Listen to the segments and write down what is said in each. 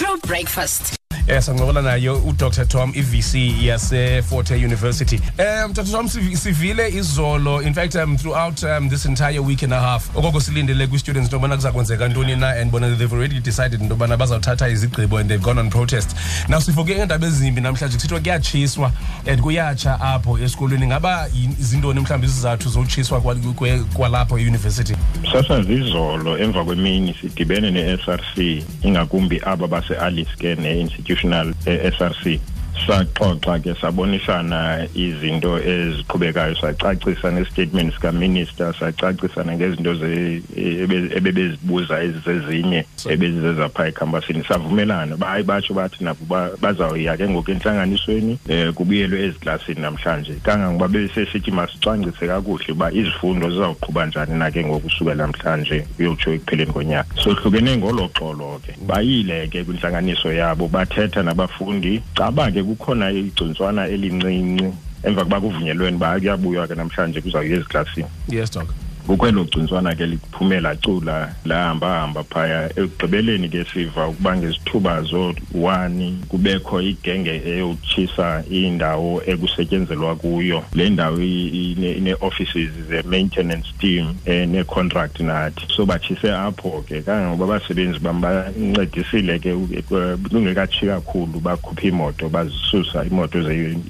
True Breakfast. Yes, angola nayo uDr Tom iVC yase Fort Hare University. Um Dr Tom siv- sivile izolo in fact um throughout um, this entire week and a half okoko silindele kwi students into bana kuzakwenzeka ntoni na and bona they've already decided into bazawuthatha izigqibo and they've gone on protest. Now sifoke ngendaba ezimbi namhlanje kusithiwa kuyatshiswa and kuyatsha apho esikolweni ngaba izintoni mhlawumbe izizathu kwe- kwalapho e-university. sasazi izolo emva kwemini sidibene ne-src ingakumbi aba base-alice ke ne-institutional eh, src saxoxa ke sabonisana izinto eziqhubekayo sacacisa nestatement sikaminister sacacisana ngezinto ze- ebe- ebebezibuza ezizezinye ebezizezapha ekhambasini. Savumelana bayi batsho bathi nabo ba- bazawuya ke ngoku entlanganisweni um kubuyelwe eziklasini namhlanje. Kangangoba besesithi masicwangcise kakuhle uba izifundo zizawuqhuba njani na ke ngoku usukela namhlanje uyotsho ekupheleni konyaka. Sohlukene ngolo xolo ke bayile ke kwintlanganiso yabo bathetha nabafundi. Caba ke kukhona igcuntswana elincinci emva kuba kuvunyelweni uba kuyabuywa ke namhlanje kuzawuya eziklasini Yes doc. Kukwelo gcuntswana ke liphume phaya ekugqibeleni ke siva ukuba ngezithuba kubekho igenge eyotshisa indawo ekusetyenzelwa kuyo le ndawo ine- ine-offices ze-maintenance team ene-contract nathi so batshise apho ke kangangoba abasebenzi bam bancedisile ke kungekatshi kakhulu imoto bazisusa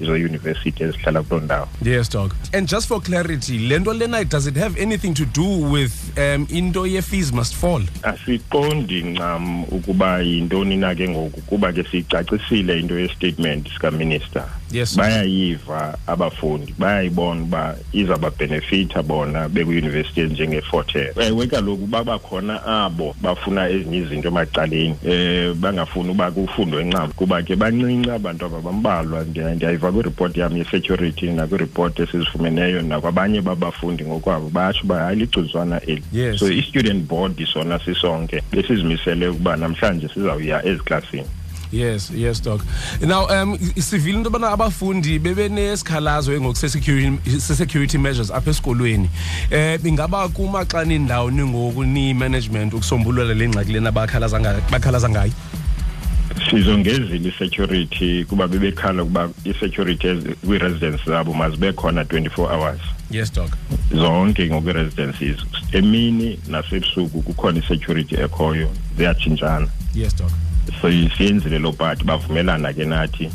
zeyunivesithi ezihlala kuloo ndawo Yes, dog. And just for clarity, lento lena does it have anything to do with um into ye fees must fall? asiqondi ncam ukuba yintoni na ke ngoku kuba ke siyicacisile into yestatement sikaminister Yes. bayayiva abafundi bayayibona uba izababhenefitha bona bekwiyunivesithi njenge-fort hare. Ewe kaloku babakhona abo bafuna ezinye izinto emacaleni. Um bangafuni uba kufundwe ncam. Kuba ke bancinci abantu aba bambalwa. Ndiya- ndiyayiva kwiripoti yam ye-security nakwiripoti esizifumeneyo nakwabanye babafundi ngokwabo. Batsho uba hayi ligcuntswana eli. Yes. so i-student board sona sisonke besizimisele ukuba namhlanje sizawuya eziklasini Yes, yes, dog. Now, um, sivile into bana abafundi bebe nesikhalazo ngoku security security measures apha esikolweni. Eh ingaba kumaxa nindawo ningoku ni management ukusombulula le ngxaki lena bakhalaza ngayo bakhalaza ngayo. sizongezile i-security kuba bebekhala ukuba i-security ezi- kwii-residence zabo mazibe khona 24 hours Yes, dog. zonke ngokwi-residences emini nasebusuku kukhona i-security ekhoyo ziyatshintshana Yes, dog. So siyenzile loo part bavumelana ke nathi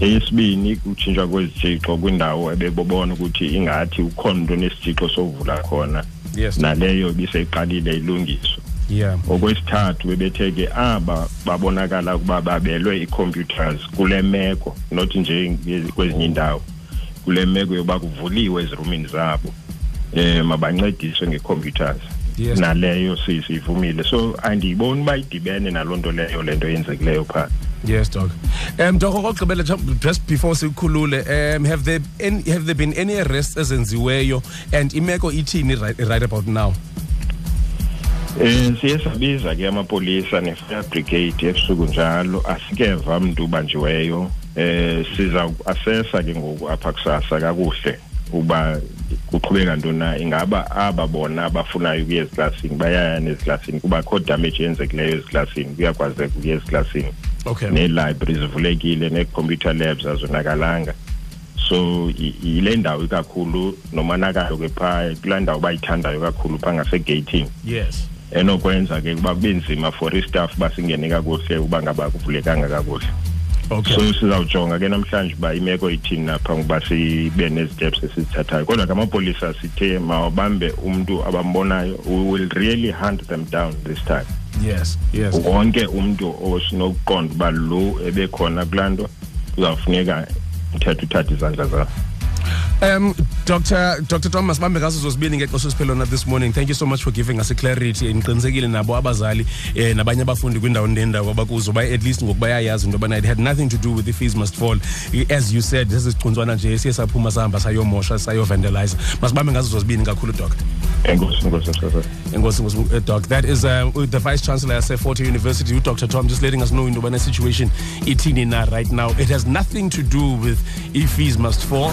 eyesibini kutshintshwa kwezitshixo kwindawo ebebobona ukuthi ingathi ukhona into nesitshixo sovula khona Yes. naleyo ibiseyiqalile ilungiswa Yeah. okwesithathu bebethe ke aba babonakala ukuba babelwe ii-computers kule meko not nje nge- kwezinye iindawo kule meko yoba kuvuliwe ezirumini zabo um mabancediswe nge-computers Yes. naleyo si- siyivumile so andiyiboni uba idibene naloo nto leyo le nto yenzekileyo phaa Yes, dog. Um dog okugqibela ju- just before sikhulule um have there any, have there been any arrests ezenziweyo and imeko ithini right, right about now? um siye sabiza ke amapolisa ne-fire brigade ebusuku njalo asikeva mntu ubanjiweyo um siza asesa ke ngoku apha kusasa kakuhle uba kuqhubeka ntoni na ingaba aba bona abafunayo ukuya eziklasini bayaya neziklasini kuba kho damage yenzekileyo eziklasini kuyakwazeka ukuya eziklasini Okay. nee-library zivulekile nee-computer labs azonakalanga so i- yile ndawo ikakhulu nomonakalo ke phaa kulaa ndawo bayithandayo kakhulu phaa ngasegatini Yes. enokwenza ke kuba kube nzima for istaff basingene kakuhle uba ngaba kuvulekanga kakuhle Okay. so sizawujonga ke namhlanje uba imeko ithini napha ngoba sibe neziteps esizithathayo kodwa ke amapolisa sithe mawabambe umntu abambonayo we will really hunt them down this time yes. Yes. wonke umntu osinokuqonda uba lo ebekhona kulaa nto kuzawufuneka uthetha uthatha izandla zakho Um, Dr. Dr. Thomas Bambe ngaso zosibini ngexesha siphelona this morning. Thank you so much for giving us a clarity. Ngiqinisekile nabo abazali eh nabanye abafundi kwindawo nendawo abakuzo bay at least ngokuba yayazi into bana it had nothing to do with the fees must fall. As you said, this is sicuncwana nje siye saphuma sahamba sayomosha sayo vandalize. Masibambe ngaso zosibini kakhulu doc. enkosi enkosi Enkosi Nkosi, uh, doc. That is uh, the Vice Chancellor at Fort University, Dr. Tom, just letting us know into bana situation itini na right now. It has nothing to do with if fees must fall.